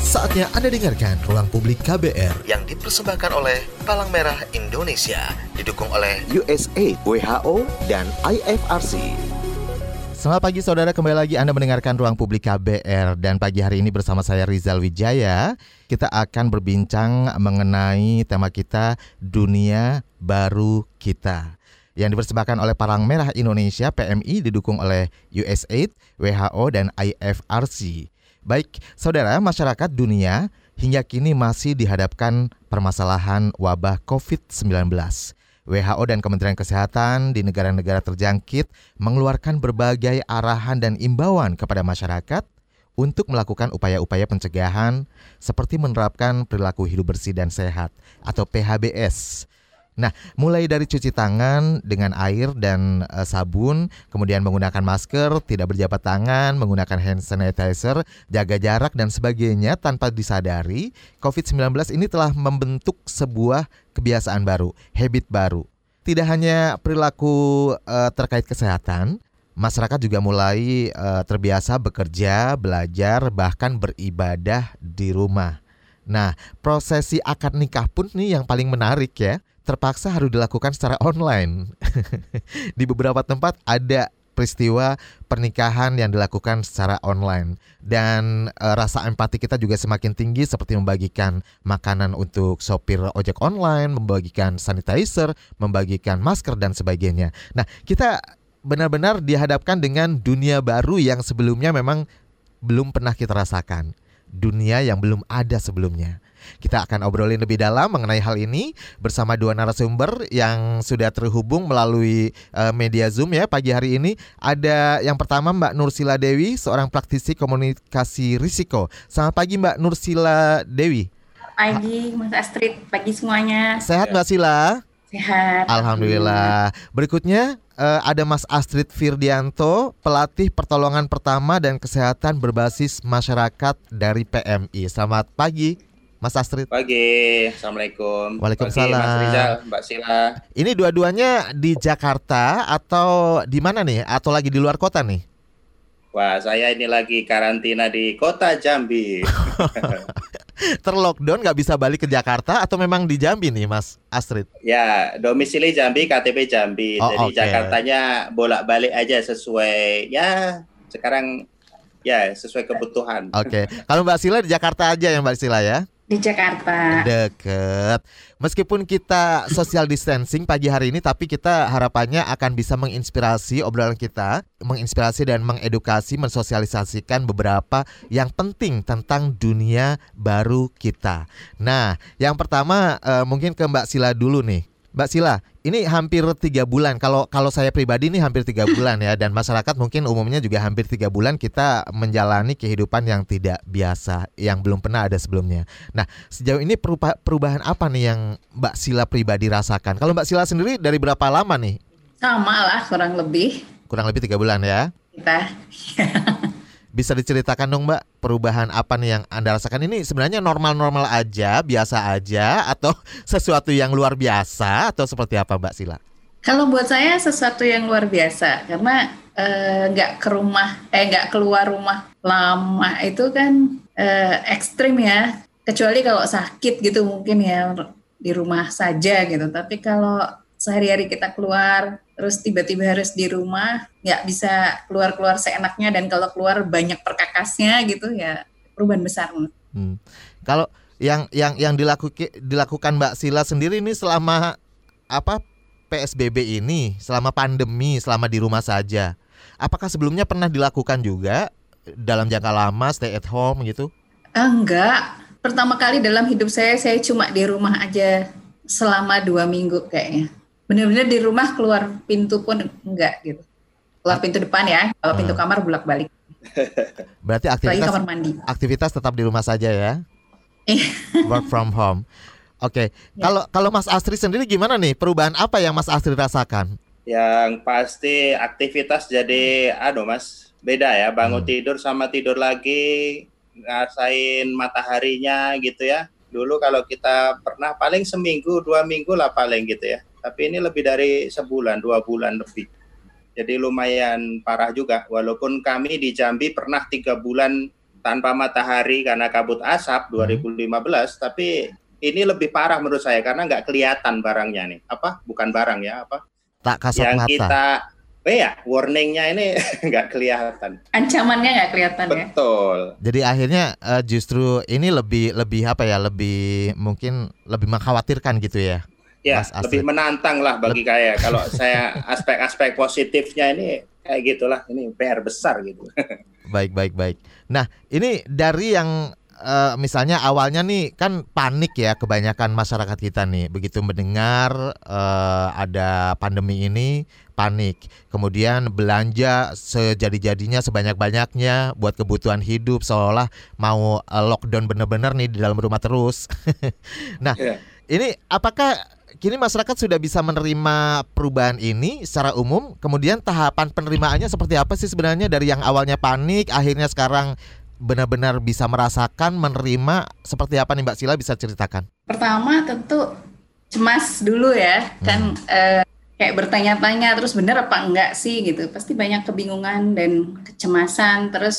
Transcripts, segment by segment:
Saatnya Anda dengarkan Ruang Publik KBR yang dipersembahkan oleh Palang Merah Indonesia, didukung oleh USAID, WHO, dan IFRC. Selamat pagi saudara, kembali lagi Anda mendengarkan Ruang Publik KBR dan pagi hari ini bersama saya Rizal Wijaya, kita akan berbincang mengenai tema kita Dunia Baru Kita yang dipersembahkan oleh Palang Merah Indonesia PMI didukung oleh USAID, WHO, dan IFRC. Baik, saudara, masyarakat dunia hingga kini masih dihadapkan permasalahan wabah COVID-19. WHO dan Kementerian Kesehatan di negara-negara terjangkit mengeluarkan berbagai arahan dan imbauan kepada masyarakat untuk melakukan upaya-upaya pencegahan seperti menerapkan perilaku hidup bersih dan sehat atau PHBS Nah, mulai dari cuci tangan dengan air dan uh, sabun, kemudian menggunakan masker, tidak berjabat tangan, menggunakan hand sanitizer, jaga jarak dan sebagainya tanpa disadari, COVID-19 ini telah membentuk sebuah kebiasaan baru, habit baru. Tidak hanya perilaku uh, terkait kesehatan, masyarakat juga mulai uh, terbiasa bekerja, belajar, bahkan beribadah di rumah. Nah, prosesi akad nikah pun nih yang paling menarik ya terpaksa harus dilakukan secara online. di beberapa tempat ada peristiwa pernikahan yang dilakukan secara online dan e, rasa empati kita juga semakin tinggi seperti membagikan makanan untuk sopir ojek online, membagikan sanitizer, membagikan masker dan sebagainya. Nah, kita benar-benar dihadapkan dengan dunia baru yang sebelumnya memang belum pernah kita rasakan. Dunia yang belum ada sebelumnya. Kita akan obrolin lebih dalam mengenai hal ini bersama dua narasumber yang sudah terhubung melalui uh, media Zoom ya pagi hari ini. Ada yang pertama Mbak Nursila Dewi, seorang praktisi komunikasi risiko. Selamat pagi Mbak Nursila Dewi. Pagi Mas Astrid, pagi semuanya. Sehat Mbak Sila? Sehat. Alhamdulillah. Berikutnya uh, ada Mas Astrid Firdianto, pelatih pertolongan pertama dan kesehatan berbasis masyarakat dari PMI. Selamat pagi. Mas Astrid. Pagi, Assalamualaikum. Waalaikumsalam. Pagi, Mas Rizal, Mbak Sila. Ini dua-duanya di Jakarta atau di mana nih? Atau lagi di luar kota nih? Wah, saya ini lagi karantina di kota Jambi. Terlockdown nggak bisa balik ke Jakarta atau memang di Jambi nih, Mas Astrid? Ya, domisili Jambi, KTP Jambi. Oh, Jadi okay. Jakartanya bolak-balik aja sesuai ya sekarang ya sesuai kebutuhan. Oke. Okay. Kalau Mbak Sila di Jakarta aja ya Mbak Sila ya? Di Jakarta. Deket. Meskipun kita social distancing pagi hari ini, tapi kita harapannya akan bisa menginspirasi obrolan kita, menginspirasi dan mengedukasi, mensosialisasikan beberapa yang penting tentang dunia baru kita. Nah, yang pertama uh, mungkin ke Mbak Sila dulu nih. Mbak Sila, ini hampir tiga bulan. Kalau kalau saya pribadi ini hampir tiga bulan ya, dan masyarakat mungkin umumnya juga hampir tiga bulan kita menjalani kehidupan yang tidak biasa, yang belum pernah ada sebelumnya. Nah, sejauh ini perubahan apa nih yang Mbak Sila pribadi rasakan? Kalau Mbak Sila sendiri dari berapa lama nih? Sama lah, kurang lebih. Kurang lebih tiga bulan ya? Kita. Bisa diceritakan dong Mbak perubahan apa nih yang Anda rasakan ini sebenarnya normal-normal aja, biasa aja atau sesuatu yang luar biasa atau seperti apa Mbak Sila? Kalau buat saya sesuatu yang luar biasa karena nggak eh, ke rumah, eh nggak keluar rumah lama itu kan eh, ekstrim ya. Kecuali kalau sakit gitu mungkin ya di rumah saja gitu. Tapi kalau sehari-hari kita keluar terus tiba-tiba harus di rumah nggak bisa keluar-keluar seenaknya dan kalau keluar banyak perkakasnya gitu ya perubahan besar. Hmm. Kalau yang yang yang dilakukan dilakukan Mbak Sila sendiri ini selama apa PSBB ini, selama pandemi, selama di rumah saja. Apakah sebelumnya pernah dilakukan juga dalam jangka lama stay at home gitu? Enggak. Pertama kali dalam hidup saya saya cuma di rumah aja selama dua minggu kayaknya benar-benar di rumah keluar pintu pun enggak gitu keluar pintu depan ya kalau pintu hmm. kamar bolak balik berarti aktivitas kamar mandi aktivitas tetap di rumah saja ya iya. work from home oke okay. ya. kalau kalau Mas Astri sendiri gimana nih perubahan apa yang Mas Astri rasakan yang pasti aktivitas jadi aduh Mas beda ya bangun hmm. tidur sama tidur lagi ngasain mataharinya gitu ya dulu kalau kita pernah paling seminggu dua minggu lah paling gitu ya tapi ini lebih dari sebulan, dua bulan lebih. Jadi lumayan parah juga. Walaupun kami di Jambi pernah tiga bulan tanpa matahari karena kabut asap 2015, tapi ini lebih parah menurut saya karena nggak kelihatan barangnya nih. Apa? Bukan barang ya, apa? Tak kasat yang mata. kita eh ya warningnya ini nggak kelihatan. Ancamannya nggak kelihatan ya. Betul. Jadi akhirnya eh, justru ini lebih lebih apa ya? Lebih mungkin lebih mengkhawatirkan gitu ya. Ya, Mas lebih menantang lah bagi saya. Kalau saya aspek-aspek positifnya ini kayak gitulah, ini PR besar gitu. Baik, baik, baik. Nah, ini dari yang eh, misalnya awalnya nih kan panik ya kebanyakan masyarakat kita nih begitu mendengar eh, ada pandemi ini panik. Kemudian belanja sejadi-jadinya sebanyak-banyaknya buat kebutuhan hidup seolah mau eh, lockdown bener-bener nih di dalam rumah terus. nah, Iya. ini apakah kini masyarakat sudah bisa menerima perubahan ini secara umum? Kemudian tahapan penerimaannya seperti apa sih sebenarnya dari yang awalnya panik akhirnya sekarang benar-benar bisa merasakan menerima seperti apa nih Mbak Sila bisa ceritakan? Pertama tentu cemas dulu ya, kan eh, kayak bertanya-tanya terus bener apa enggak sih gitu. Pasti banyak kebingungan dan kecemasan terus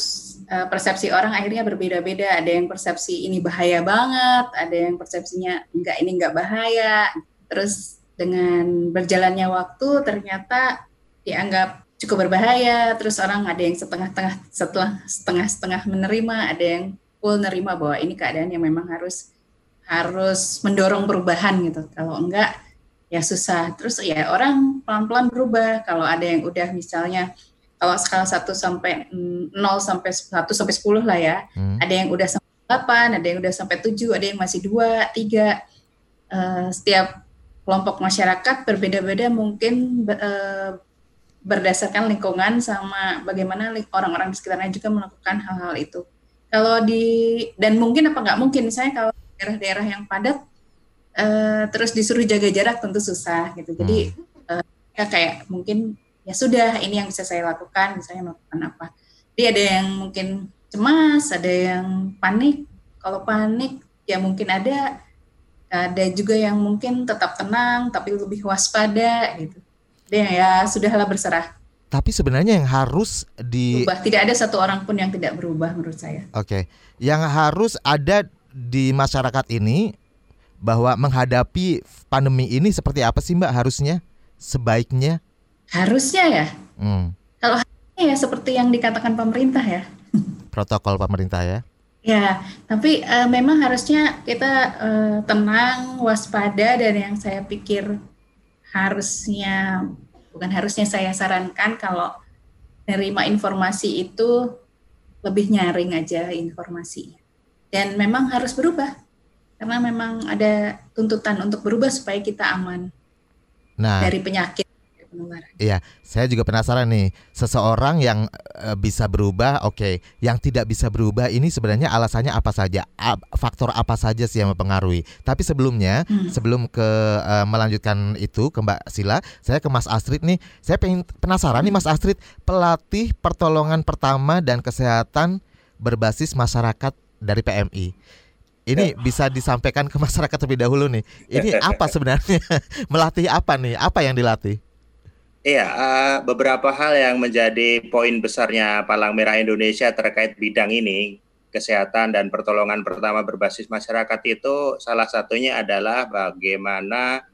eh, persepsi orang akhirnya berbeda-beda. Ada yang persepsi ini bahaya banget, ada yang persepsinya enggak ini enggak bahaya. Terus dengan berjalannya waktu ternyata dianggap cukup berbahaya. Terus orang ada yang setengah-tengah setelah setengah-setengah menerima, ada yang full nerima bahwa ini keadaan yang memang harus harus mendorong perubahan gitu. Kalau enggak ya susah. Terus ya orang pelan-pelan berubah. Kalau ada yang udah misalnya kalau skala 1 sampai mm, 0 sampai 1 sampai 10 lah ya. Hmm. Ada yang udah sampai 8, ada yang udah sampai 7, ada yang masih 2, 3. Eh, setiap kelompok masyarakat berbeda-beda mungkin eh, berdasarkan lingkungan sama bagaimana orang-orang di sekitarnya juga melakukan hal-hal itu. Kalau di dan mungkin apa nggak mungkin misalnya kalau daerah-daerah yang padat eh, terus disuruh jaga jarak tentu susah gitu. Jadi eh, mereka kayak mungkin ya sudah ini yang bisa saya lakukan misalnya melakukan apa. Jadi ada yang mungkin cemas, ada yang panik. Kalau panik ya mungkin ada ada juga yang mungkin tetap tenang tapi lebih waspada gitu. Yang ya sudahlah berserah. Tapi sebenarnya yang harus di Berubah. Tidak ada satu orang pun yang tidak berubah menurut saya. Oke, yang harus ada di masyarakat ini bahwa menghadapi pandemi ini seperti apa sih Mbak harusnya sebaiknya? Harusnya ya, Hmm, ya seperti yang dikatakan pemerintah ya. protokol pemerintah ya. Ya, tapi eh, memang harusnya kita eh, tenang, waspada dan yang saya pikir harusnya bukan harusnya saya sarankan kalau nerima informasi itu lebih nyaring aja informasinya. Dan memang harus berubah karena memang ada tuntutan untuk berubah supaya kita aman Nah, dari penyakit penularan. iya, saya juga penasaran nih, seseorang yang eh, bisa berubah, oke, yang tidak bisa berubah ini sebenarnya alasannya apa saja? A- faktor apa saja sih yang mempengaruhi? Tapi sebelumnya, Hmm. sebelum ke eh, melanjutkan itu ke Mbak Sila, saya ke Mas Astrid nih. Saya pengen penasaran nih Mas Astrid, pelatih pertolongan pertama dan kesehatan berbasis masyarakat dari PMI. Ini bisa disampaikan ke masyarakat terlebih dahulu nih. Ini apa sebenarnya? Melatih apa nih? Apa yang dilatih? Iya, eh, beberapa hal yang menjadi poin besarnya Palang Merah Indonesia terkait bidang ini, kesehatan dan pertolongan pertama berbasis masyarakat itu salah satunya adalah bagaimana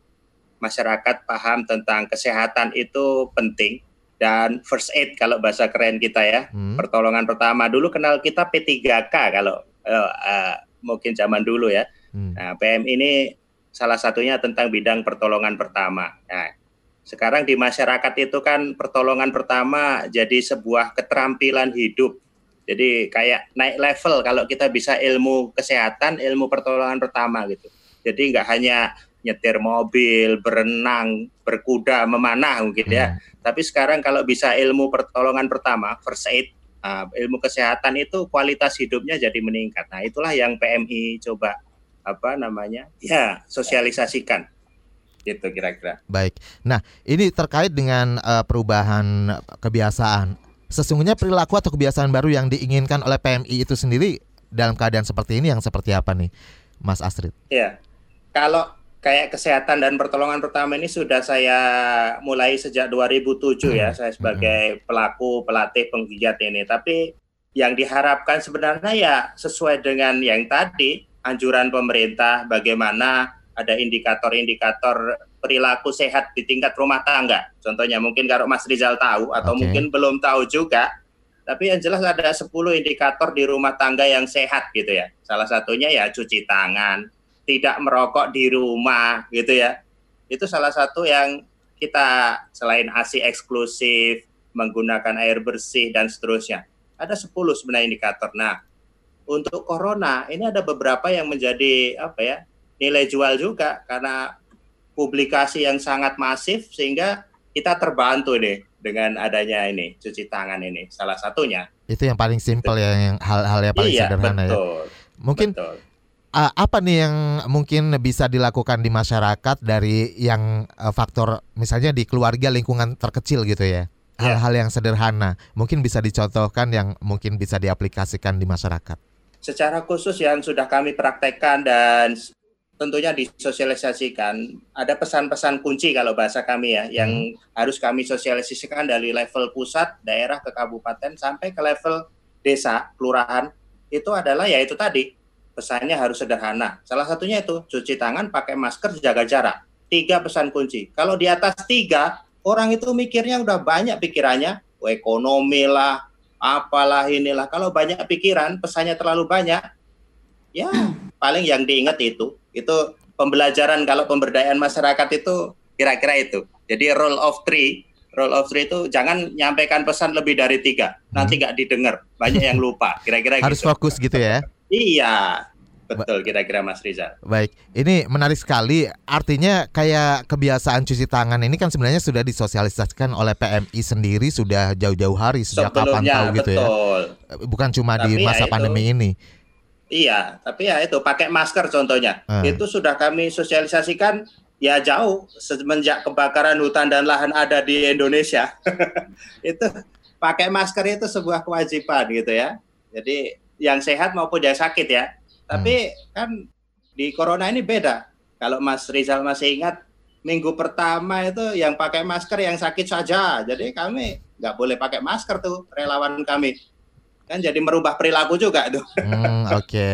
masyarakat paham tentang kesehatan itu penting dan first aid kalau bahasa keren kita ya, Hmm. pertolongan pertama. Dulu kenal kita P3K kalau eh, mungkin zaman dulu ya. Hmm. Nah, PM ini salah satunya tentang bidang pertolongan pertama. Nah, sekarang di masyarakat itu kan pertolongan pertama jadi sebuah keterampilan hidup. Jadi kayak naik level kalau kita bisa ilmu kesehatan, ilmu pertolongan pertama gitu. Jadi nggak hanya nyetir mobil, berenang, berkuda, memanah mungkin ya. Tapi sekarang kalau bisa ilmu pertolongan pertama, first aid, ah, ilmu kesehatan itu kualitas hidupnya jadi meningkat. Nah, itulah yang PMI coba apa namanya? Ya, sosialisasikan. Gitu kira-kira. Baik. Nah, ini terkait dengan eh, perubahan kebiasaan. Sesungguhnya perilaku atau kebiasaan baru yang diinginkan oleh PMI itu sendiri dalam keadaan seperti ini yang seperti apa nih, Mas Astrid? Ya. Kalau kayak kesehatan dan pertolongan pertama ini sudah saya mulai sejak 2007 ya, saya sebagai pelaku pelatih penggiat ini. Tapi yang diharapkan sebenarnya ya sesuai dengan yang tadi anjuran pemerintah bagaimana ada indikator-indikator perilaku sehat di tingkat rumah tangga. Contohnya mungkin kalau Mas Rizal tahu atau Oke. mungkin belum tahu juga, tapi yang jelas ada 10 indikator di rumah tangga yang sehat gitu ya. Salah satunya ya cuci tangan, tidak merokok di rumah gitu ya. Itu salah satu yang kita selain ASI eksklusif, menggunakan air bersih dan seterusnya. Ada 10 sebenarnya indikator. Nah, untuk corona ini ada beberapa yang menjadi apa ya? Nilai jual juga karena publikasi yang sangat masif sehingga kita terbantu nih dengan adanya ini cuci tangan ini salah satunya. Itu yang paling simpel ya, yang hal-hal yang paling iya, sederhana ya. betul. Mungkin betul. uh, apa nih yang mungkin bisa dilakukan di masyarakat dari yang uh, faktor misalnya di keluarga lingkungan terkecil gitu ya. Ya. Hal-hal yang sederhana mungkin bisa dicontohkan yang mungkin bisa diaplikasikan di masyarakat. secara khusus yang sudah kami praktekkan dan tentunya disosialisasikan ada pesan-pesan kunci kalau bahasa kami ya yang harus kami sosialisasikan dari level pusat, daerah ke kabupaten sampai ke level desa, kelurahan itu adalah ya itu tadi pesannya harus sederhana. Salah satunya itu cuci tangan, pakai masker, jaga jarak. Tiga pesan kunci. Kalau di atas tiga orang itu mikirnya udah banyak pikirannya, oh, ekonomi lah, apalah inilah. Kalau banyak pikiran, pesannya terlalu banyak, ya paling yang diingat itu. Itu pembelajaran kalau pemberdayaan masyarakat itu kira-kira itu. Jadi rule of three, rule of three itu jangan nyampaikan pesan lebih dari tiga. Nanti nggak didengar, banyak yang lupa. Kira-kira Harus gitu. fokus gitu ya. Iya, betul kira-kira Mas Rizal. Baik, ini menarik sekali. Artinya kayak kebiasaan cuci tangan ini kan sebenarnya sudah disosialisasikan oleh PMI sendiri sudah jauh-jauh hari sejak kapan Sebelumnya tahu gitu ya. betul. Bukan cuma di Tapi ya masa itu- pandemi ini. Iya, tapi ya itu pakai masker contohnya. Ah. Itu sudah kami sosialisasikan ya jauh semenjak kebakaran hutan dan lahan ada di Indonesia. itu pakai masker itu sebuah kewajiban gitu ya. Jadi yang sehat maupun yang sakit ya. Tapi kan di corona ini beda. Kalau Mas Rizal masih ingat minggu pertama itu yang pakai masker yang sakit saja. Jadi kami nggak boleh pakai masker tuh relawan kami. Kan jadi merubah perilaku juga tuh. Hmm, oke.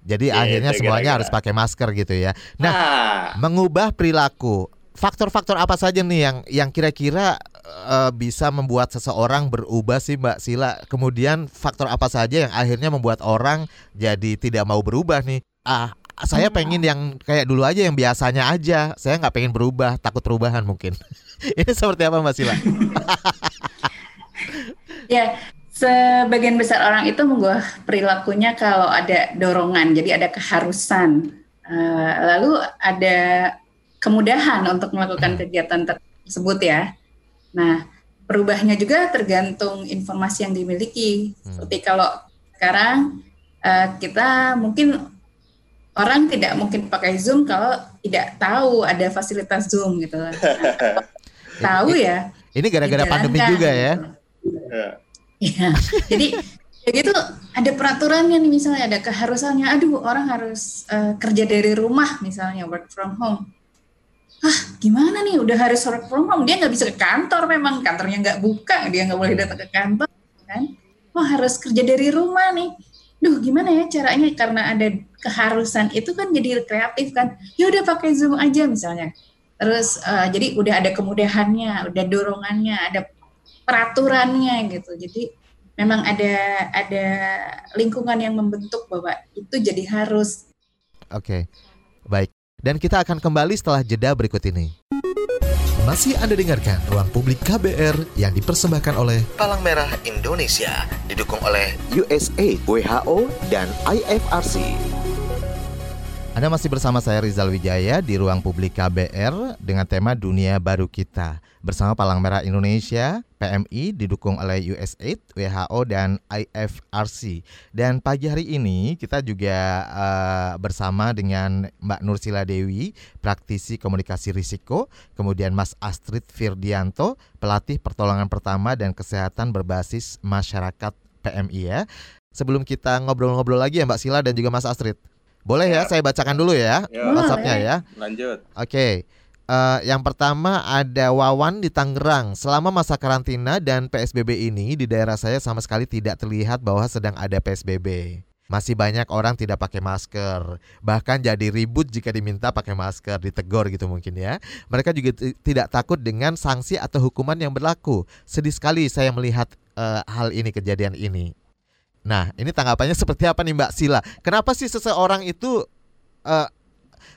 Jadi Gitu, akhirnya semuanya kira-kira. harus pakai masker gitu ya. Nah, Nah, mengubah perilaku. Faktor-faktor apa saja nih yang yang kira-kira eh, bisa membuat seseorang berubah sih Mbak Sila? Kemudian faktor apa saja yang akhirnya membuat orang jadi tidak mau berubah nih? Ah, saya pengen yang kayak dulu aja yang biasanya aja. Saya nggak pengen berubah, takut perubahan mungkin. Ini seperti apa Mbak Sila? Ya, sebagian besar orang itu mengubah perilakunya kalau ada dorongan, jadi ada keharusan. Eh, lalu ada kemudahan untuk melakukan kegiatan tersebut ya. Nah, berubahnya juga tergantung informasi yang dimiliki. Hmm. Seperti kalau sekarang eh, kita mungkin orang tidak mungkin pakai Zoom kalau tidak tahu ada fasilitas Zoom gitu. Nah, tahu ya Ini gara-gara pandemi juga ya. gitu. Ya. Jadi ya gitu ada peraturannya nih misalnya ada keharusannya. Aduh orang harus eh, kerja dari rumah misalnya work from home. Ah gimana nih udah harus work from home dia nggak bisa ke kantor memang kantornya nggak buka dia nggak boleh datang ke kantor kan. Oh harus kerja dari rumah nih. Duh gimana ya caranya karena ada keharusan itu kan jadi kreatif kan. Ya udah pakai zoom aja misalnya. Terus eh, jadi udah ada kemudahannya, udah dorongannya, ada peraturannya gitu. Jadi memang ada ada lingkungan yang membentuk bahwa itu jadi harus. Oke, baik. Dan kita akan kembali setelah jeda berikut ini. Masih Anda dengarkan Ruang Publik KBR yang dipersembahkan oleh Palang Merah Indonesia didukung oleh USAID, WHO, dan IFRC. Anda masih bersama saya Rizal Wijaya di Ruang Publik KBR dengan tema Dunia Baru Kita bersama Palang Merah Indonesia, PMI didukung oleh USAID, WHO dan IFRC. Dan pagi hari ini kita juga eh, bersama dengan Mbak Nursila Dewi, praktisi komunikasi risiko, kemudian Mas Astrid Firdianto, pelatih pertolongan pertama dan kesehatan berbasis masyarakat PMI ya. Sebelum kita ngobrol-ngobrol lagi ya Mbak Sila dan juga Mas Astrid. Boleh ya, Ya. saya bacakan dulu ya Ya, WhatsApp-nya ya. lanjut. Oke. Uh, yang pertama ada Wawan di Tangerang. Selama masa karantina dan PSBB ini di daerah saya sama sekali tidak terlihat bahwa sedang ada PSBB. Masih banyak orang tidak pakai masker. Bahkan jadi ribut jika diminta pakai masker, ditegur gitu mungkin ya. Mereka juga tidak takut dengan sanksi atau hukuman yang berlaku. Sedih sekali saya melihat uh, hal ini kejadian ini. Nah, ini tanggapannya seperti apa nih Mbak Sila? Kenapa sih seseorang itu uh,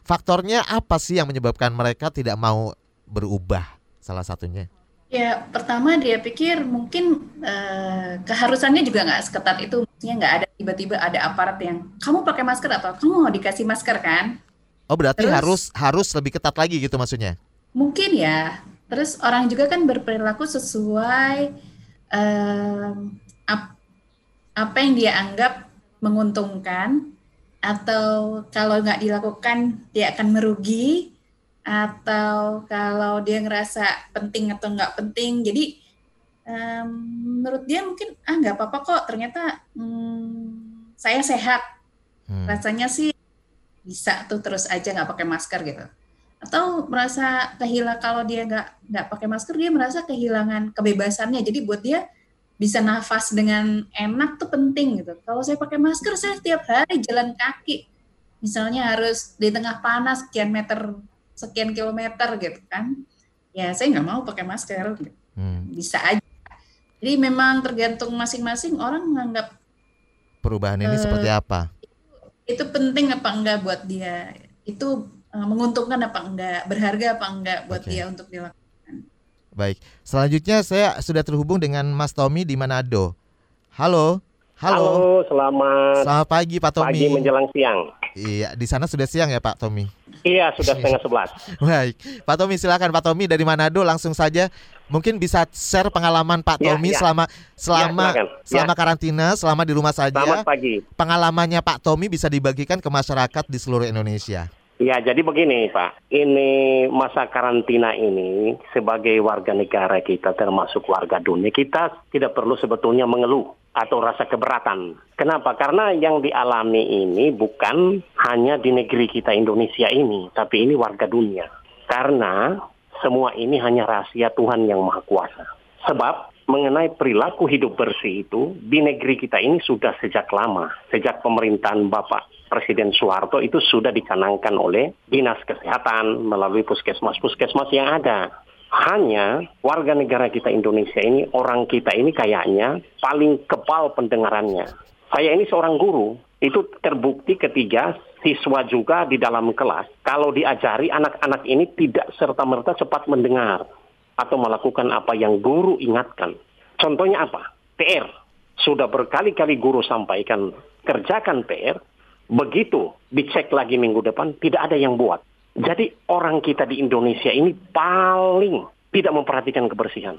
faktornya apa sih yang menyebabkan mereka tidak mau berubah? Salah satunya. Ya, pertama dia pikir mungkin uh, keharusannya juga nggak seketat itu. Maksudnya nggak ada tiba-tiba ada aparat yang kamu pakai masker atau kamu mau dikasih masker kan? Oh berarti Terus, harus harus lebih ketat lagi gitu maksudnya? Mungkin ya. Terus orang juga kan berperilaku sesuai um, ap, apa yang dia anggap menguntungkan atau kalau nggak dilakukan dia akan merugi. Atau kalau dia ngerasa penting atau nggak penting. Jadi um, menurut dia mungkin ah nggak apa-apa kok ternyata um, saya sehat. Hmm. rasanya sih bisa tuh terus aja nggak pakai masker gitu. Atau merasa kehilangan kalau dia nggak nggak pakai masker dia merasa kehilangan kebebasannya. Jadi buat dia bisa nafas dengan enak tuh penting gitu. Kalau saya pakai masker, saya setiap hari jalan kaki. Misalnya harus di tengah panas sekian meter, sekian kilometer gitu kan. Ya saya nggak mau pakai masker. Gitu. Hmm. Bisa aja. Jadi memang tergantung masing-masing orang menganggap perubahan ini uh, seperti apa. Itu, itu penting apa enggak buat dia. Itu uh, menguntungkan apa enggak, berharga apa enggak buat okay. dia untuk dilakukan. Baik, selanjutnya saya sudah terhubung dengan Mas Tommy di Manado. Halo. Halo. Halo, selamat. Selamat pagi Pak Tommy. Pagi menjelang siang. Iya, di sana sudah siang ya Pak Tommy. Iya, sudah setengah sebelas. Baik, Pak Tommy silakan Pak Tommy dari Manado langsung saja. Mungkin bisa share pengalaman Pak ya, Tommy ya. selama selama ya, selama ya. karantina, selama di rumah saja. Selamat pagi. Pengalamannya Pak Tommy bisa dibagikan ke masyarakat di seluruh Indonesia. Ya, jadi begini Pak. Ini masa karantina ini sebagai warga negara kita termasuk warga dunia, kita tidak perlu sebetulnya mengeluh atau rasa keberatan. Kenapa? Karena yang dialami ini bukan hanya di negeri kita Indonesia ini, tapi ini warga dunia. Karena semua ini hanya rahasia Tuhan yang Maha Kuasa. Sebab mengenai perilaku hidup bersih itu di negeri kita ini sudah sejak lama, sejak pemerintahan Bapak Presiden Soeharto itu sudah dicanangkan oleh Dinas Kesehatan melalui puskesmas-puskesmas yang ada. Hanya warga negara kita Indonesia ini, orang kita ini kayaknya paling kepal pendengarannya. Saya ini seorang guru, itu terbukti ketiga siswa juga di dalam kelas. Kalau diajari anak-anak ini tidak serta-merta cepat mendengar atau melakukan apa yang guru ingatkan. Contohnya apa? PR. Sudah berkali-kali guru sampaikan kerjakan PR, Begitu dicek lagi minggu depan, tidak ada yang buat. Jadi orang kita di Indonesia ini paling tidak memperhatikan kebersihan.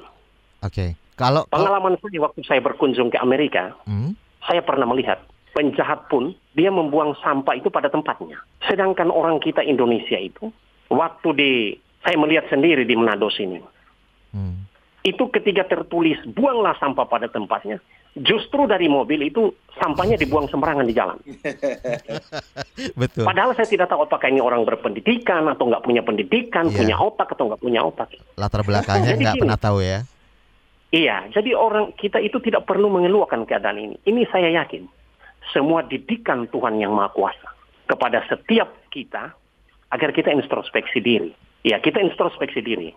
Oke. Okay. Kalau pengalaman saya waktu saya berkunjung ke Amerika, hmm? saya pernah melihat penjahat pun dia membuang sampah itu pada tempatnya. Sedangkan orang kita Indonesia itu waktu di saya melihat sendiri di Manado sini. Hmm. Itu ketika tertulis buanglah sampah pada tempatnya, justru dari mobil itu sampahnya dibuang sembarangan di jalan. Betul. Padahal saya tidak tahu apakah ini orang berpendidikan atau nggak punya pendidikan, yeah. punya otak atau nggak punya otak. Latar belakangnya nggak pernah tahu ya. Iya, jadi orang kita itu tidak perlu mengeluhkan keadaan ini. Ini saya yakin semua didikan Tuhan yang Maha Kuasa kepada setiap kita agar kita introspeksi diri. Ya, kita introspeksi diri.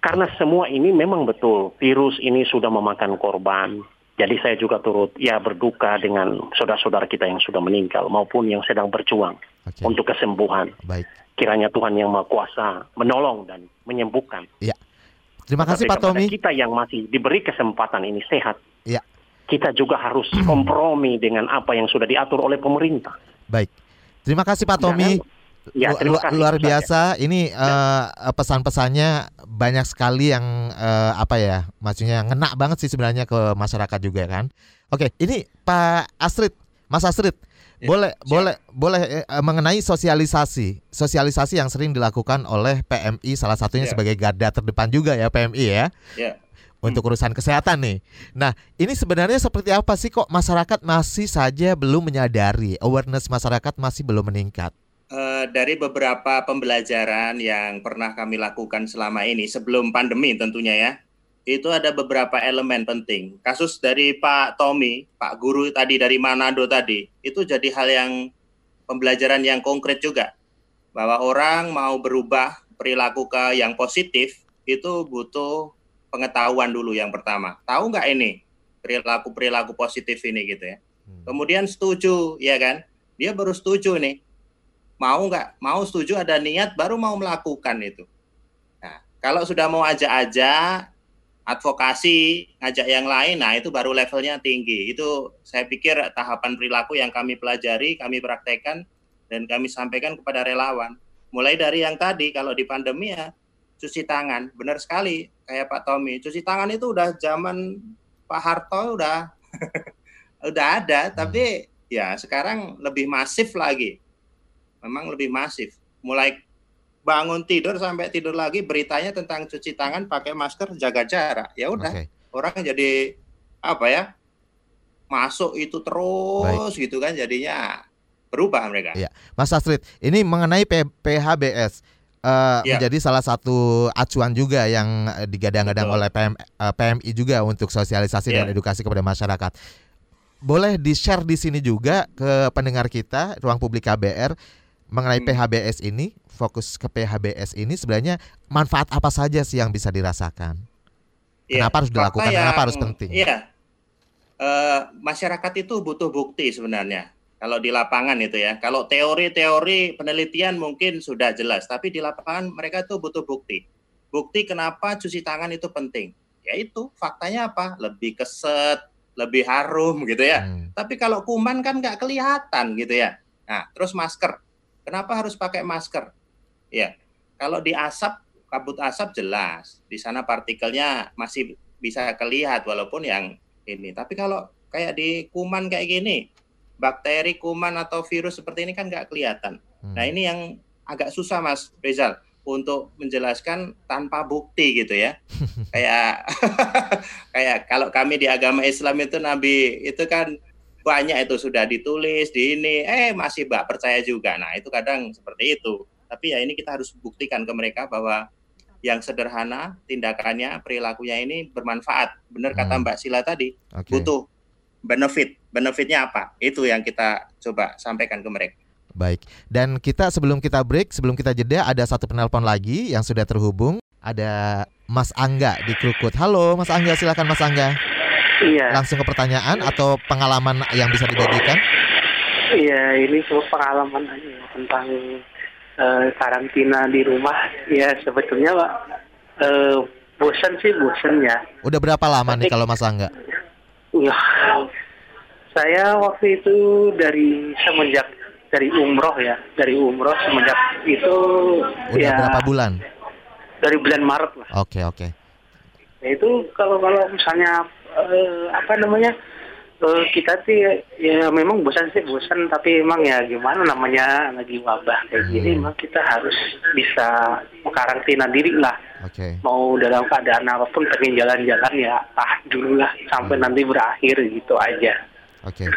Karena semua ini memang betul virus ini sudah memakan korban, jadi saya juga turut ya berduka dengan saudara-saudara kita yang sudah meninggal maupun yang sedang berjuang okay. untuk kesembuhan. Baik. Kiranya Tuhan yang Maha Kuasa menolong dan menyembuhkan. Ya. Terima kasih Pak Tommy. Kita yang masih diberi kesempatan ini sehat. Ya. Kita juga harus kompromi dengan apa yang sudah diatur oleh pemerintah. Baik. Terima kasih Pak Tommy. Jangan Ya, Lu, kasih, luar biasa. Ya. Ini uh, pesan-pesannya banyak sekali yang uh, apa ya, maksudnya ngena banget sih sebenarnya ke masyarakat juga kan. Oke, ini Pak Astrid, Mas Astrid, ya, boleh siap. boleh boleh uh, mengenai sosialisasi, sosialisasi yang sering dilakukan oleh PMI salah satunya ya. sebagai garda terdepan juga ya PMI ya. Ya untuk urusan kesehatan nih. Nah, ini sebenarnya seperti apa sih kok masyarakat masih saja belum menyadari, awareness masyarakat masih belum meningkat? Uh, uh, dari beberapa pembelajaran yang pernah kami lakukan selama ini sebelum pandemi tentunya ya, itu ada beberapa elemen penting. Kasus dari Pak Tommy, Pak Guru tadi dari Manado tadi, itu jadi hal yang pembelajaran yang konkret juga. Bahwa orang mau berubah perilaku ke yang positif, itu butuh pengetahuan dulu yang pertama. Tahu nggak ini perilaku-perilaku positif ini gitu ya. Hmm. Kemudian setuju, ya kan? Dia baru setuju nih. Mau nggak? Mau setuju ada niat, baru mau melakukan itu. Nah, kalau sudah mau ajak-ajak, advokasi, ngajak yang lain, nah itu baru levelnya tinggi. Itu saya pikir tahapan perilaku yang kami pelajari, kami praktekkan, dan kami sampaikan kepada relawan. Mulai dari yang tadi, kalau di pandemi ya, cuci tangan. Benar sekali, kayak Pak Tommy. Cuci tangan itu udah zaman Pak Harto udah udah ada, tapi ya sekarang lebih masif lagi. Memang lebih masif. Mulai bangun tidur sampai tidur lagi beritanya tentang cuci tangan pakai masker jaga jarak ya udah okay. orang jadi apa ya masuk itu terus Baik. gitu kan jadinya berubah mereka. Ya. Mas Astrid, ini mengenai P PHBS uh, ya. menjadi salah satu acuan juga yang digadang-gadang oleh PM, uh, eh, PMI juga untuk sosialisasi ya. dan edukasi kepada masyarakat. Boleh di-share di sini juga ke pendengar kita ruang publik KBR mengenai hmm. PHBS ini, fokus ke PHBS ini sebenarnya manfaat apa saja sih yang bisa dirasakan? Ya, kenapa harus dilakukan? Yang, kenapa harus penting? Iya, uh, masyarakat itu butuh bukti sebenarnya. Kalau di lapangan itu ya, kalau teori-teori penelitian mungkin sudah jelas, tapi di lapangan mereka itu butuh bukti. Bukti kenapa cuci tangan itu penting? Yaitu faktanya apa? Lebih keset, lebih harum gitu ya. Hmm. Tapi kalau kuman kan nggak kelihatan gitu ya. Nah, terus masker Kenapa harus pakai masker? Ya, kalau di asap, kabut asap jelas. Di sana partikelnya masih bisa kelihatan walaupun yang ini. Tapi kalau kayak di kuman kayak gini, bakteri, kuman atau virus seperti ini kan nggak kelihatan. Hmm. Nah ini yang agak susah Mas Rizal untuk menjelaskan tanpa bukti gitu ya. kayak kayak kalau kami di agama Islam itu Nabi itu kan banyak itu sudah ditulis di ini, eh masih mbak percaya juga. Nah itu kadang seperti itu. Tapi ya ini kita harus buktikan ke mereka bahwa yang sederhana tindakannya perilakunya ini bermanfaat. Benar hmm. kata Mbak Sila tadi, okay. butuh benefit. Benefitnya apa? Itu yang kita coba sampaikan ke mereka. Baik. Dan kita sebelum kita break, sebelum kita jeda ada satu penelpon lagi yang sudah terhubung. Ada Mas Angga di Krukut. Halo Mas Angga, silakan Mas Angga. Iya. Langsung ke pertanyaan atau pengalaman yang bisa dibagikan? Iya, ini semua pengalaman aja ya, tentang uh, karantina di rumah. Ya sebetulnya Pak, uh, bosan sih bosan ya. Udah berapa lama Tapi, nih kalau Mas Angga? Ya, saya waktu itu dari semenjak dari umroh ya, dari umroh semenjak itu Udah ya, berapa bulan? Dari bulan Maret lah. Oke okay, oke. Okay. Ya itu kalau kalau misalnya uh, apa namanya uh, kita sih ya memang bosan sih bosan tapi emang ya gimana namanya lagi wabah kayak gini hmm. emang kita harus bisa mengkarantina diri lah okay. mau dalam keadaan apa pun pengen jalan-jalan ya ah dulu lah sampai hmm. nanti berakhir gitu aja oke okay.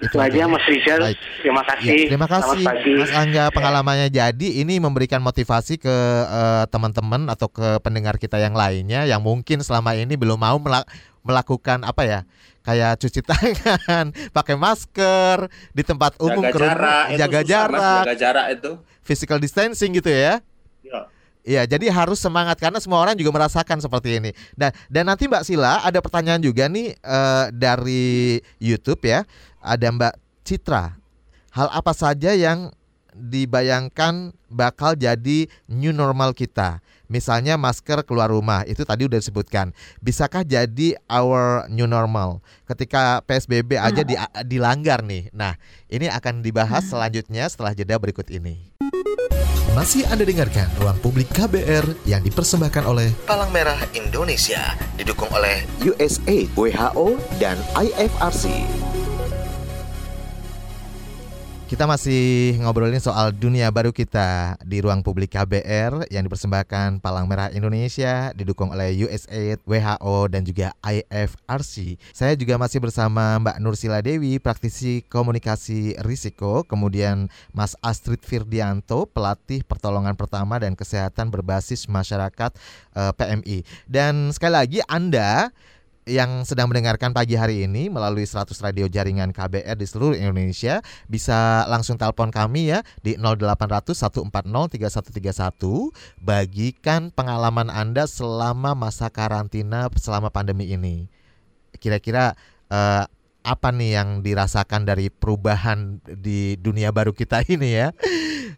Itu, aja Mas Rizal. Baik. Terima kasih. Ya, terima kasih Mas Angga pengalamannya ya. jadi ini memberikan motivasi ke uh, teman-teman atau ke pendengar kita yang lainnya yang mungkin selama ini belum mau melakukan apa ya kayak cuci tangan, pakai masker di tempat umum, jaga jarak, jaga jarak, jaga jarak itu, physical distancing gitu ya. Iya. Iya, jadi harus semangat karena semua orang juga merasakan seperti ini. Dan dan nanti Mbak Sila ada pertanyaan juga nih uh, dari YouTube ya. Ada Mbak Citra. Hal apa saja yang dibayangkan bakal jadi new normal kita? Misalnya masker keluar rumah, itu tadi udah disebutkan. Bisakah jadi our new normal ketika PSBB aja di, dilanggar nih? Nah, ini akan dibahas hmm. selanjutnya setelah jeda berikut ini. Masih Anda dengarkan Ruang Publik KBR yang dipersembahkan oleh Palang Merah Indonesia, didukung oleh USAID, WHO, dan IFRC. Kita masih ngobrolin soal dunia baru kita di ruang publik KBR yang dipersembahkan Palang Merah Indonesia didukung oleh USAID, WHO dan juga IFRC. Saya juga masih bersama Mbak Nursila Dewi, praktisi komunikasi risiko, kemudian Mas Astrid Firdianto, pelatih pertolongan pertama dan kesehatan berbasis masyarakat eh, PMI. Dan sekali lagi Anda yang sedang mendengarkan pagi hari ini melalui 100 radio jaringan KBR di seluruh Indonesia bisa langsung telepon kami ya di 0800 140 3131 bagikan pengalaman Anda selama masa karantina selama pandemi ini. Kira-kira eh, apa nih yang dirasakan dari perubahan di dunia baru kita ini ya.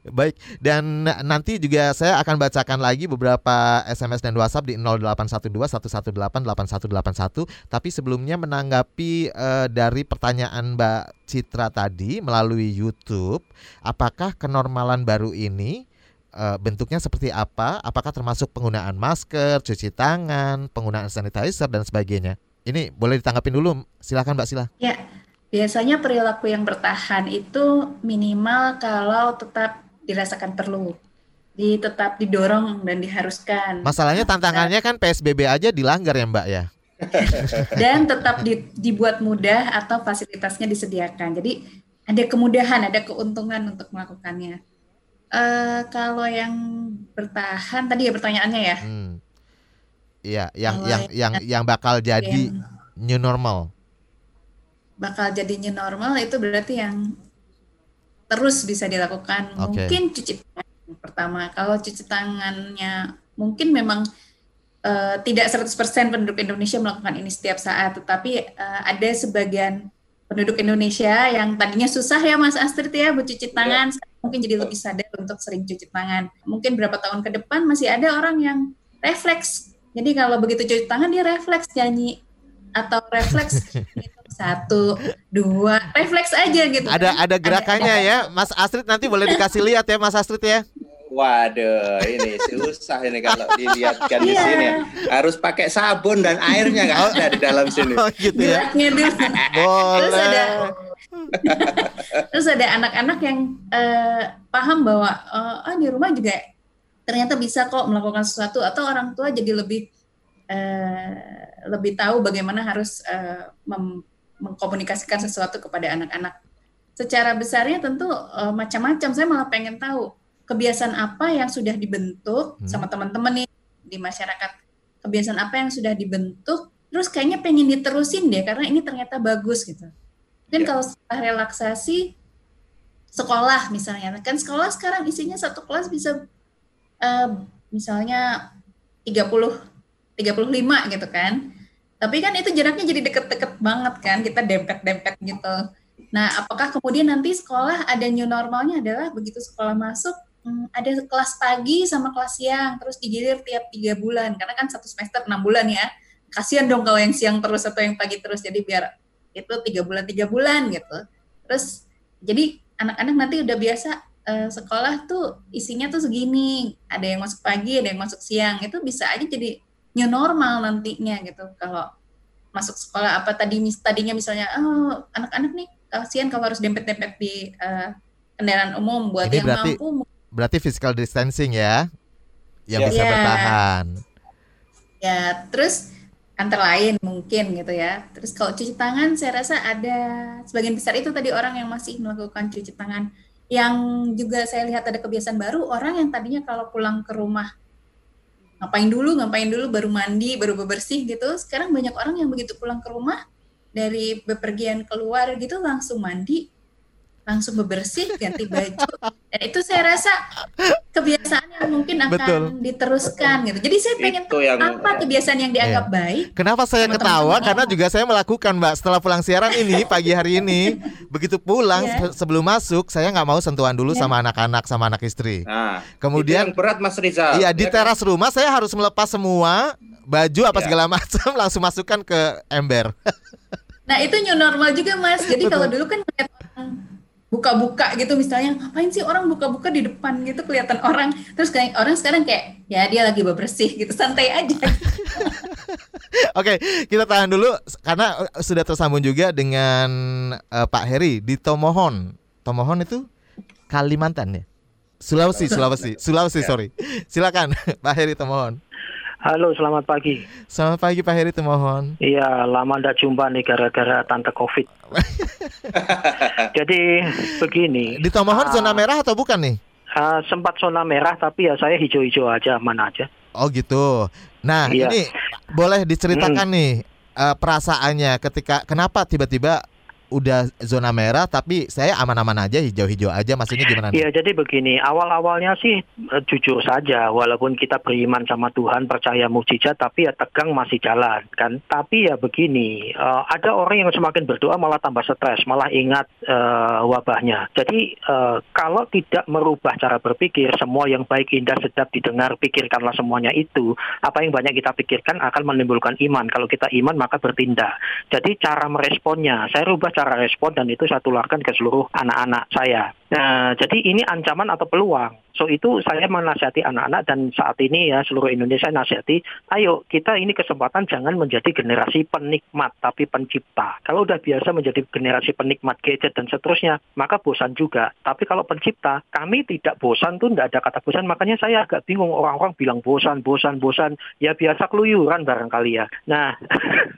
Baik, dan nanti juga saya akan bacakan lagi beberapa SMS dan WhatsApp di 0812 Tapi sebelumnya menanggapi uh, dari pertanyaan Mbak Citra tadi melalui YouTube, apakah kenormalan baru ini uh, bentuknya seperti apa? Apakah termasuk penggunaan masker, cuci tangan, penggunaan sanitizer dan sebagainya? Ini boleh ditanggapin dulu, silakan Mbak Sila. Ya, biasanya perilaku yang bertahan itu minimal kalau tetap dirasakan perlu di tetap didorong dan diharuskan. Masalahnya tantangannya kan PSBB aja dilanggar ya Mbak ya. dan tetap di, dibuat mudah atau fasilitasnya disediakan. Jadi ada kemudahan, ada keuntungan untuk melakukannya. Uh, kalau yang bertahan tadi ya pertanyaannya ya. Hmm. Iya, yang yang yang yang bakal jadi yang new normal. Bakal jadi new normal itu berarti yang terus bisa dilakukan. Okay. Mungkin cuci tangan pertama. Kalau cuci tangannya mungkin memang uh, tidak 100% penduduk Indonesia melakukan ini setiap saat, tetapi uh, ada sebagian penduduk Indonesia yang tadinya susah ya Mas Astrid ya buat cuci iya. tangan, yeah. mungkin jadi lebih sadar untuk sering cuci tangan. Mungkin berapa tahun ke depan masih ada orang yang refleks. Jadi kalau begitu cuci tangan dia refleks nyanyi atau refleks satu dua refleks aja gitu ada kan? ada gerakannya ada, ya Mas Astrid nanti boleh dikasih lihat ya Mas Astrid ya Waduh, ini susah ini kalau dilihatkan di iya. sini. Harus pakai sabun dan airnya nggak ada di dalam sini. Oh, gitu ya. Boleh. Terus ada Terus ada anak-anak yang uh, paham bahwa uh, oh, di rumah juga ternyata bisa kok melakukan sesuatu atau orang tua jadi lebih uh, lebih tahu bagaimana harus uh, mem mengkomunikasikan sesuatu kepada anak-anak. Secara besarnya tentu uh, macam-macam. Saya malah pengen tahu kebiasaan apa yang sudah dibentuk hmm. sama teman-teman nih di masyarakat. Kebiasaan apa yang sudah dibentuk, terus kayaknya pengen diterusin deh karena ini ternyata bagus gitu. Dan ya. kalau setelah relaksasi sekolah misalnya, kan sekolah sekarang isinya satu kelas bisa uh, misalnya 30 35 gitu kan tapi kan itu jaraknya jadi deket-deket banget kan, kita dempet-dempet gitu. Nah, apakah kemudian nanti sekolah ada new normalnya adalah begitu sekolah masuk hmm, ada kelas pagi sama kelas siang terus digilir tiap tiga bulan karena kan satu semester enam bulan ya. Kasihan dong kalau yang siang terus atau yang pagi terus jadi biar itu tiga bulan tiga bulan gitu. Terus jadi anak-anak nanti udah biasa uh, sekolah tuh isinya tuh segini, ada yang masuk pagi, ada yang masuk siang, itu bisa aja jadi new normal nantinya gitu kalau masuk sekolah apa tadi tadinya misalnya oh anak-anak nih kasihan kalau harus dempet-dempet di uh, kendaraan umum buat Ini yang berarti, mampu berarti physical distancing ya yang yeah. bisa yeah. bertahan ya terus antara lain mungkin gitu ya terus kalau cuci tangan saya rasa ada sebagian besar itu tadi orang yang masih melakukan cuci tangan yang juga saya lihat ada kebiasaan baru orang yang tadinya kalau pulang ke rumah ngapain dulu ngapain dulu baru mandi baru bebersih gitu. Sekarang banyak orang yang begitu pulang ke rumah dari bepergian keluar gitu langsung mandi langsung bebersih ganti baju. Dan itu saya rasa kebiasaan yang mungkin akan Betul. diteruskan gitu. Jadi saya pengen tahu yang, apa kebiasaan yang dianggap iya. baik kenapa saya ketawa? teman karena juga saya melakukan mbak. Setelah pulang siaran ini pagi hari ini begitu pulang yeah. sebelum masuk saya nggak mau sentuhan dulu yeah. sama anak-anak sama anak istri. Nah, kemudian yang berat mas Rizal iya di teras rumah saya harus melepas semua baju apa yeah. segala macam langsung masukkan ke ember. Nah itu new normal juga mas. Jadi kalau dulu kan buka-buka gitu misalnya ngapain sih orang buka-buka di depan gitu kelihatan orang terus kayak orang sekarang kayak ya dia lagi bebersih gitu santai aja Oke, kita tahan dulu karena uh, sudah tersambung juga dengan uh, Pak Heri di Tomohon. Tomohon itu Kalimantan ya? Sulawesi, Sulawesi, Sulawesi, sorry. Silakan Pak Heri Tomohon. Halo, selamat pagi. Selamat pagi Pak Heri Tomohon. Iya, lama ndak jumpa nih gara-gara tante COVID. Jadi begini. Di Tomohon uh, zona merah atau bukan nih? Uh, sempat zona merah tapi ya saya hijau-hijau aja, mana aja. Oh gitu. Nah Iya. ini boleh diceritakan nih eh, perasaannya ketika kenapa tiba-tiba udah zona merah tapi saya aman-aman aja hijau-hijau aja maksudnya gimana? Iya, jadi begini, awal-awalnya sih eh, jujur saja, walaupun kita beriman sama Tuhan, percaya mukjizat, tapi ya tegang masih jalan kan. Tapi ya begini, eh, ada orang yang semakin berdoa malah tambah stres, malah ingat eh, wabahnya. Jadi kalau tidak merubah cara berpikir, semua yang baik, indah, sedap didengar, pikirkanlah semuanya itu. Apa yang banyak kita pikirkan akan menimbulkan iman. Kalau kita iman maka bertindak. Jadi cara meresponnya, saya rubah respon dan itu saya tularkan ke seluruh anak-anak saya. Nah, jadi ini ancaman atau peluang. So itu saya menasihati anak-anak dan saat ini ya seluruh Indonesia nasihati, ayo kita ini kesempatan jangan menjadi generasi penikmat tapi pencipta. Kalau udah biasa menjadi generasi penikmat gadget dan seterusnya, maka bosan juga. Tapi kalau pencipta, kami tidak bosan tuh tidak ada kata bosan. Makanya saya agak bingung orang-orang bilang bosan, bosan, bosan. Ya biasa keluyuran barangkali ya. Nah,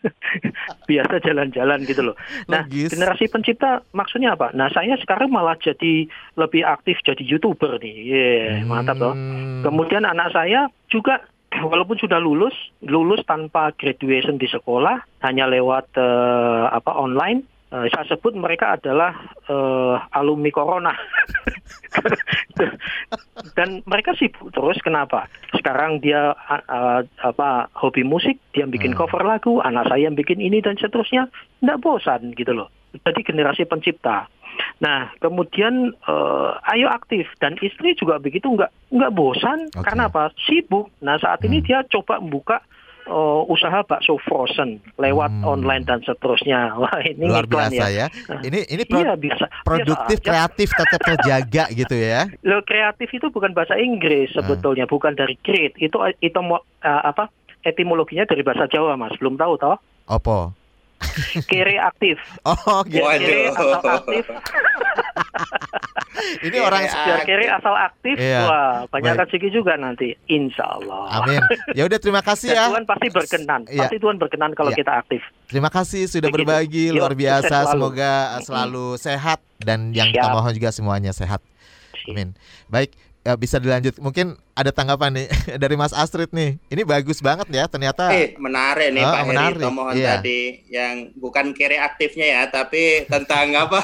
biasa jalan-jalan gitu loh. Nah, Logis. Generasi pencipta maksudnya apa? Nah, saya sekarang malah jadi lebih aktif jadi youtuber nih. Ye, mantap loh. Hmm. Kemudian anak saya juga walaupun sudah lulus, lulus tanpa graduation di sekolah, hanya lewat eh, apa online. eh, saya sebut mereka adalah eh, alumni corona. Dan mereka sibuk terus. Kenapa? Sekarang dia a- apa hobi musik, dia bikin Hmm. cover lagu, anak saya yang bikin ini dan seterusnya. Tidak bosan gitu loh. Jadi generasi pencipta. Nah, kemudian eh, ayo aktif dan istri juga begitu nggak nggak bosan Oke. karena apa? Sibuk. Nah, saat ini Hmm. dia coba membuka eh, usaha bakso frozen lewat Hmm. online dan seterusnya. Wah, ini Luar biasa ya. Ini ini pro- Iya, biasa. produktif, Biasa kreatif, tetap terjaga gitu ya. Lo kreatif itu bukan bahasa Inggris Ah. sebetulnya, bukan dari create. Itu itu eh, apa? Etimologinya dari bahasa Jawa, Mas. Belum tahu toh? Opo. Kere aktif. Oh, gitu. Biar kere asal aktif. Ini orang Biar kere asal aktif. Iya. Wah, banyak Baik. rezeki juga nanti. Insya Allah. Amin. Ya udah terima kasih Dan ya. Tuhan pasti berkenan. Iya. Pasti Tuhan berkenan kalau Iya. kita aktif. Terima kasih sudah Begitu. berbagi Yuk, luar biasa. selalu. Semoga selalu sehat dan yang kita Siap. mohon juga semuanya sehat. Amin. Baik, ya, bisa dilanjut. Mungkin ada tanggapan nih dari Mas Astrid nih. Ini bagus banget ya ternyata. Eh, menarik nih Ah, Pak Heri menarik, Tomohon iya. tadi yang bukan kiri aktifnya ya, tapi tentang apa?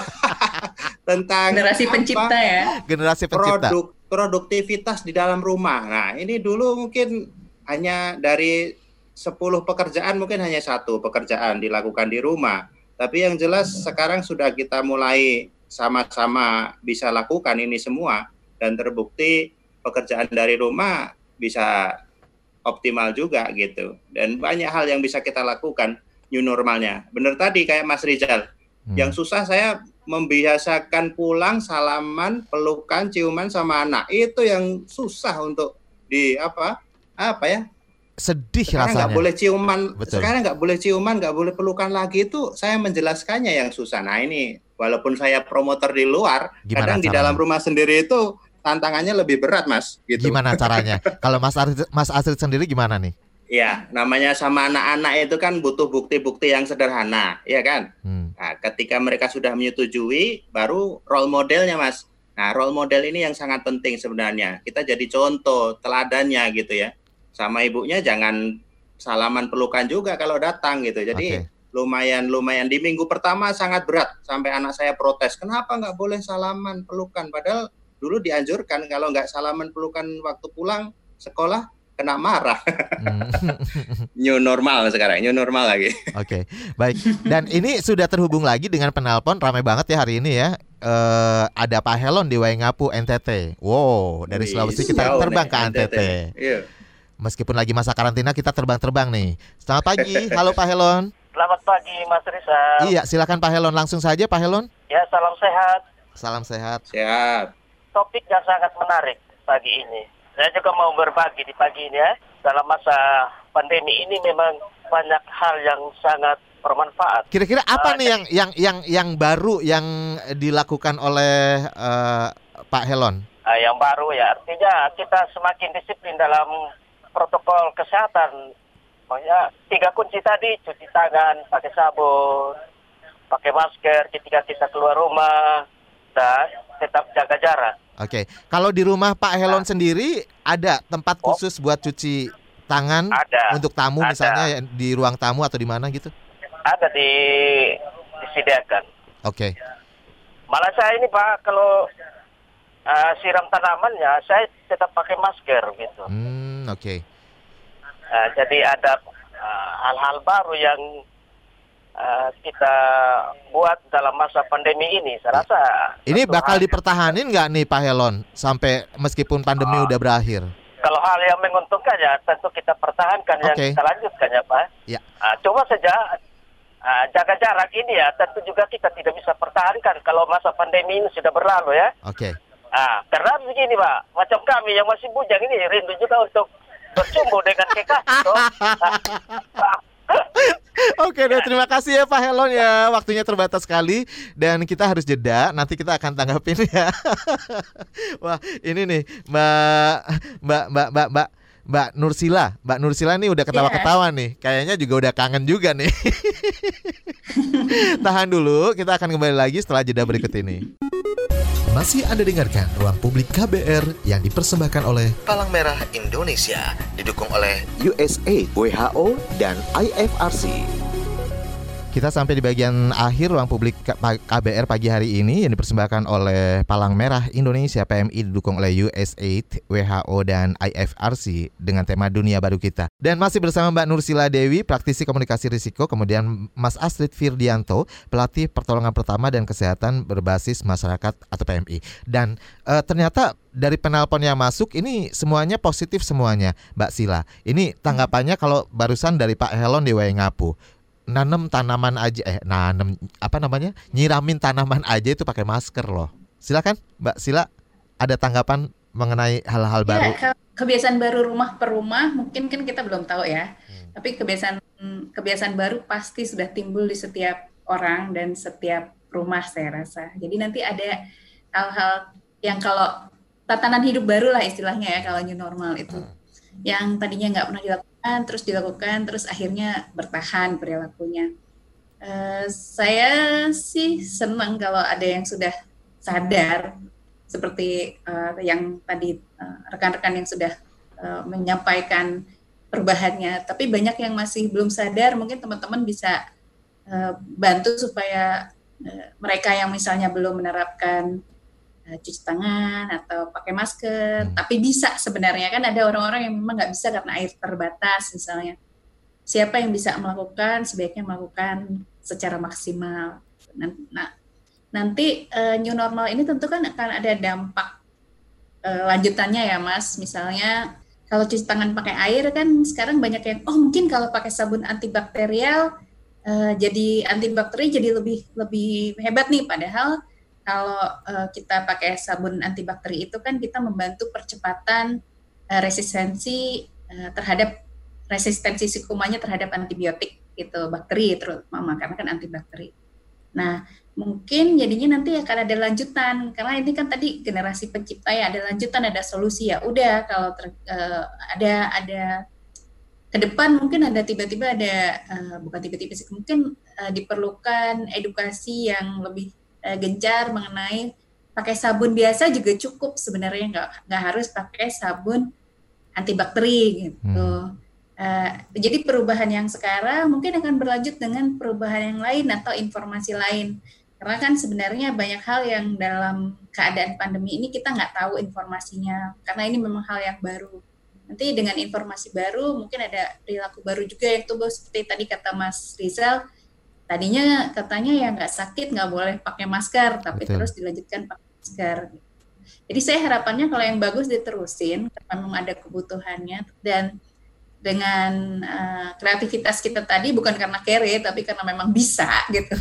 tentang Generasi apa? pencipta ya. Generasi pencipta. Produk produktivitas di dalam rumah. Nah, ini dulu mungkin hanya dari 10 pekerjaan mungkin hanya satu pekerjaan dilakukan di rumah. Tapi yang jelas sekarang sudah kita mulai sama-sama bisa lakukan ini semua dan terbukti pekerjaan dari rumah bisa optimal juga gitu. Dan banyak hal yang bisa kita lakukan new normalnya. Benar tadi kayak Mas Rizal. Hmm. Yang susah saya membiasakan pulang salaman, pelukan, ciuman sama anak. Itu yang susah untuk di apa? Apa ya? Sedih Sekarang nggak rasanya. boleh ciuman. Betul. Sekarang nggak boleh ciuman, nggak boleh pelukan lagi itu saya menjelaskannya yang susah. Nah ini walaupun saya promotor di luar, Gimana kadang di caranya? dalam rumah sendiri itu tantangannya lebih berat, Mas. Gitu. Gimana caranya? Kalau Mas Astrid, Mas Astrid sendiri gimana nih? Ya, namanya sama anak-anak itu kan butuh bukti-bukti yang sederhana, ya kan? Hmm. Nah, ketika mereka sudah menyetujui, baru role modelnya, Mas. Nah, role model ini yang sangat penting sebenarnya. Kita jadi contoh, teladannya gitu ya. Sama ibunya jangan salaman pelukan juga kalau datang gitu. Jadi Oke. lumayan lumayan di minggu pertama sangat berat sampai anak saya protes. Kenapa nggak boleh salaman pelukan? Padahal dulu dianjurkan kalau nggak salaman pelukan waktu pulang sekolah kena marah. Hmm. New normal sekarang, new normal lagi. Oke, baik. Dan ini sudah terhubung lagi dengan penelpon ramai banget ya hari ini ya. Eh ada Pak Helon di Waingapu NTT. Wow, dari Sulawesi kita terbang nih, ke NTT. Iya. Meskipun lagi masa karantina kita terbang-terbang nih. Selamat pagi, halo Pak Helon. Selamat pagi Mas Rizal. Iya, silakan Pak Helon langsung saja Pak Helon. Ya salam sehat. Salam sehat. Siap. Topik yang sangat menarik pagi ini. Saya juga mau berbagi di pagi ini ya. Dalam masa pandemi ini memang banyak hal yang sangat bermanfaat. Kira-kira apa uh, nih yang yang yang yang baru yang dilakukan oleh uh, Pak Helon? Uh, yang baru ya artinya kita semakin disiplin dalam protokol kesehatan. Makanya tiga kunci tadi cuci tangan, pakai sabun, pakai masker ketika kita keluar rumah dan tetap jaga jarak. Oke, okay. kalau di rumah Pak Helon nah. sendiri ada tempat oh. khusus oh. buat cuci tangan ada, untuk tamu ada. misalnya di ruang tamu atau di mana gitu? Ada di disediakan. Oke. Okay. Malah saya ini Pak kalau uh, siram tanamannya saya tetap pakai masker gitu. Hmm, oke. Okay. Uh, jadi ada uh, hal-hal uh, baru yang uh, kita buat dalam masa pandemi ini. Saya rasa ini bakal dipertahanin nggak nih Pak Helon sampai meskipun pandemi uh, udah berakhir? kalau hal yang menguntungkan ya tentu kita pertahankan okay. yang kita lanjutkan ya Pak. Ya. Uh, coba saja uh, jaga jarak ini ya tentu juga kita tidak bisa pertahankan kalau masa pandemi ini sudah berlalu ya. Oke. Okay. Ah, karena begini Pak, macam kami yang masih bujang ini rindu juga untuk bercumbu dengan kekasih. Oke deh, terima kasih ya Pak Helon ya. Waktunya terbatas sekali dan kita harus jeda. Nanti kita akan tanggapin ya. Wah, ini nih Mbak Mbak Mbak Mbak Mbak Mbak Nursila, Mbak Nursila nih udah ketawa-ketawa yeah. nih. Kayaknya juga udah kangen juga nih. Tahan dulu, kita akan kembali lagi setelah jeda berikut ini. Masih Anda dengarkan Ruang Publik KBR yang dipersembahkan oleh Palang Merah Indonesia, didukung oleh USAID, WHO, dan IFRC. Kita sampai di bagian akhir ruang publik KBR pagi hari ini yang dipersembahkan oleh Palang Merah Indonesia PMI didukung oleh USAID, WHO dan IFRC dengan tema Dunia Baru Kita. Dan masih bersama Mbak Nursila Dewi, praktisi komunikasi risiko, kemudian Mas Astrid Firdianto, pelatih pertolongan pertama dan kesehatan berbasis masyarakat atau PMI. Dan e, ternyata dari penelpon yang masuk ini semuanya positif semuanya, Mbak Sila. Ini tanggapannya kalau barusan dari Pak Helon di Ngapu nanam tanaman aja eh nanam apa namanya? Nyiramin tanaman aja itu pakai masker loh. Silakan mbak Sila ada tanggapan mengenai hal-hal ya, baru? kebiasaan baru rumah per rumah mungkin kan kita belum tahu ya. Hmm. tapi kebiasaan kebiasaan baru pasti sudah timbul di setiap orang dan setiap rumah saya rasa. Jadi nanti ada hal-hal yang kalau tatanan hidup baru lah istilahnya ya kalau new normal itu. Hmm. yang tadinya nggak pernah dilakukan terus dilakukan terus akhirnya bertahan perilakunya. Uh, saya sih senang kalau ada yang sudah sadar seperti uh, yang tadi eh, rekan-rekan uh, yang sudah uh, menyampaikan perubahannya. Tapi banyak yang masih belum sadar mungkin teman-teman bisa uh, bantu supaya uh, mereka yang misalnya belum menerapkan cuci tangan atau pakai masker. Hmm. Tapi bisa sebenarnya kan ada orang-orang yang memang nggak bisa karena air terbatas misalnya. Siapa yang bisa melakukan sebaiknya melakukan secara maksimal. Nah, nanti uh, new normal ini tentu kan akan ada dampak uh, lanjutannya ya Mas. Misalnya kalau cuci tangan pakai air kan sekarang banyak yang oh mungkin kalau pakai sabun antibakterial uh, jadi antibakteri jadi lebih lebih hebat nih padahal kalau uh, kita pakai sabun antibakteri itu kan kita membantu percepatan uh, resistensi uh, terhadap resistensi si kumannya terhadap antibiotik itu bakteri terutama karena kan antibakteri. Nah mungkin jadinya nanti akan ada lanjutan karena ini kan tadi generasi pencipta ya ada lanjutan ada solusi ya udah kalau ter, ada ada ke depan mungkin ada tiba-tiba ada bukan tiba-tiba sih mungkin diperlukan edukasi yang lebih uh, gencar mengenai pakai sabun biasa juga cukup sebenarnya nggak nggak harus pakai sabun antibakteri gitu. Hmm. Uh, jadi perubahan yang sekarang mungkin akan berlanjut dengan perubahan yang lain atau informasi lain. Karena kan sebenarnya banyak hal yang dalam keadaan pandemi ini kita nggak tahu informasinya. Karena ini memang hal yang baru. Nanti dengan informasi baru mungkin ada perilaku baru juga yang tubuh seperti tadi kata Mas Rizal tadinya katanya ya nggak sakit nggak boleh pakai masker tapi Betul. terus dilanjutkan pakai masker. Jadi saya harapannya kalau yang bagus diterusin karena memang ada kebutuhannya dan dengan uh, kreativitas kita tadi bukan karena kere tapi karena memang bisa gitu.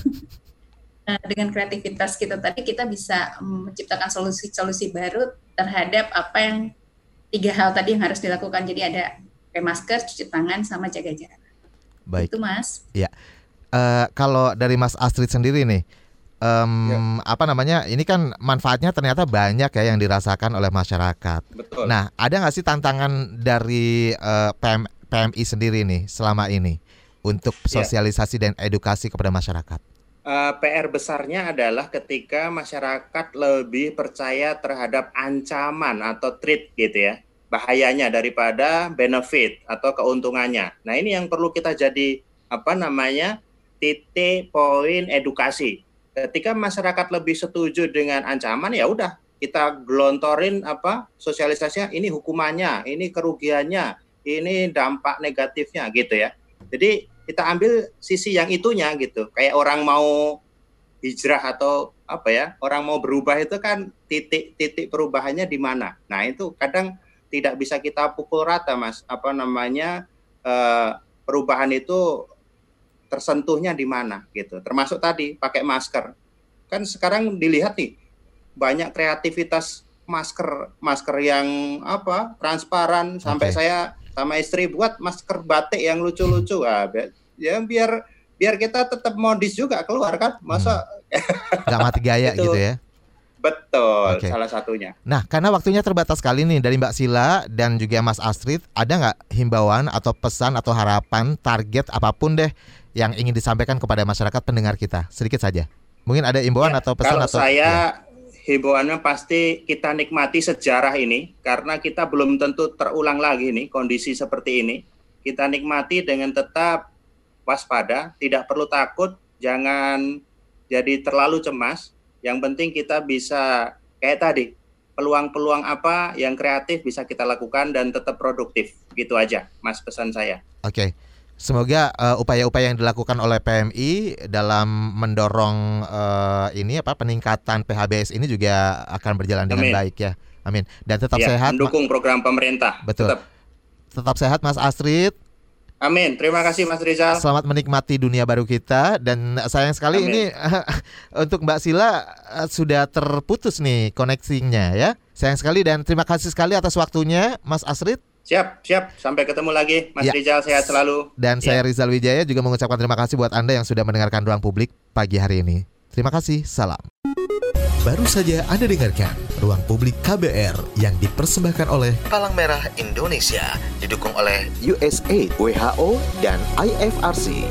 Uh, dengan kreativitas kita tadi kita bisa menciptakan solusi-solusi baru terhadap apa yang tiga hal tadi yang harus dilakukan. Jadi ada pakai masker cuci tangan sama jaga jarak. Baik. Itu mas. Ya uh, kalau dari Mas Astrid sendiri nih, um, ya. apa namanya? Ini kan manfaatnya ternyata banyak ya yang dirasakan oleh masyarakat. Betul. Nah, ada nggak sih tantangan dari uh, PM, PMI sendiri nih selama ini untuk ya. sosialisasi ya. dan edukasi kepada masyarakat? Uh, PR besarnya adalah ketika masyarakat lebih percaya terhadap ancaman atau threat gitu ya bahayanya daripada benefit atau keuntungannya. Nah ini yang perlu kita jadi apa namanya titik poin edukasi ketika masyarakat lebih setuju dengan ancaman ya udah kita gelontorin apa sosialisasinya ini hukumannya, ini kerugiannya, ini dampak negatifnya gitu ya. Jadi kita ambil sisi yang itunya gitu. Kayak orang mau hijrah atau apa ya, orang mau berubah itu kan titik-titik perubahannya di mana. Nah, itu kadang tidak bisa kita pukul rata, Mas. Apa namanya? Eh, perubahan itu tersentuhnya di mana gitu. Termasuk tadi pakai masker. Kan sekarang dilihat nih banyak kreativitas masker masker yang apa transparan okay. sampai saya sama istri buat masker batik yang lucu-lucu ah ya biar biar kita tetap modis juga keluar kan masa hmm. nggak mati gaya gitu ya Betul, okay. salah satunya. Nah, karena waktunya terbatas sekali nih dari Mbak Sila dan juga Mas Astrid, ada nggak himbauan atau pesan atau harapan, target apa pun deh yang ingin disampaikan kepada masyarakat pendengar kita? Sedikit saja. Mungkin ada himbauan ya, atau pesan kalau atau saya ya. himbauannya pasti kita nikmati sejarah ini karena kita belum tentu terulang lagi nih kondisi seperti ini. Kita nikmati dengan tetap waspada, tidak perlu takut, jangan jadi terlalu cemas. Yang penting kita bisa kayak tadi, peluang-peluang apa yang kreatif bisa kita lakukan dan tetap produktif. Gitu aja, Mas pesan saya. Oke. Okay. Semoga uh, upaya-upaya yang dilakukan oleh PMI dalam mendorong uh, ini apa peningkatan PHBS ini juga akan berjalan Amin. dengan baik ya. Amin. Dan tetap ya, sehat. Mendukung program pemerintah. Betul. Tetap. tetap sehat Mas Astrid. Amin. Terima kasih Mas Rizal. Selamat menikmati dunia baru kita dan sayang sekali Amin. ini untuk Mbak Sila eh, sudah terputus nih koneksinya ya. Sayang sekali dan terima kasih sekali atas waktunya Mas Astrid. Siap, siap. Sampai ketemu lagi, Mas ya. Rizal. Sehat selalu. Dan ya. saya Rizal Wijaya juga mengucapkan terima kasih buat Anda yang sudah mendengarkan Ruang Publik pagi hari ini. Terima kasih. Salam. Baru saja Anda dengarkan Ruang Publik KBR yang dipersembahkan oleh Palang Merah Indonesia, didukung oleh USAID, WHO, dan IFRC.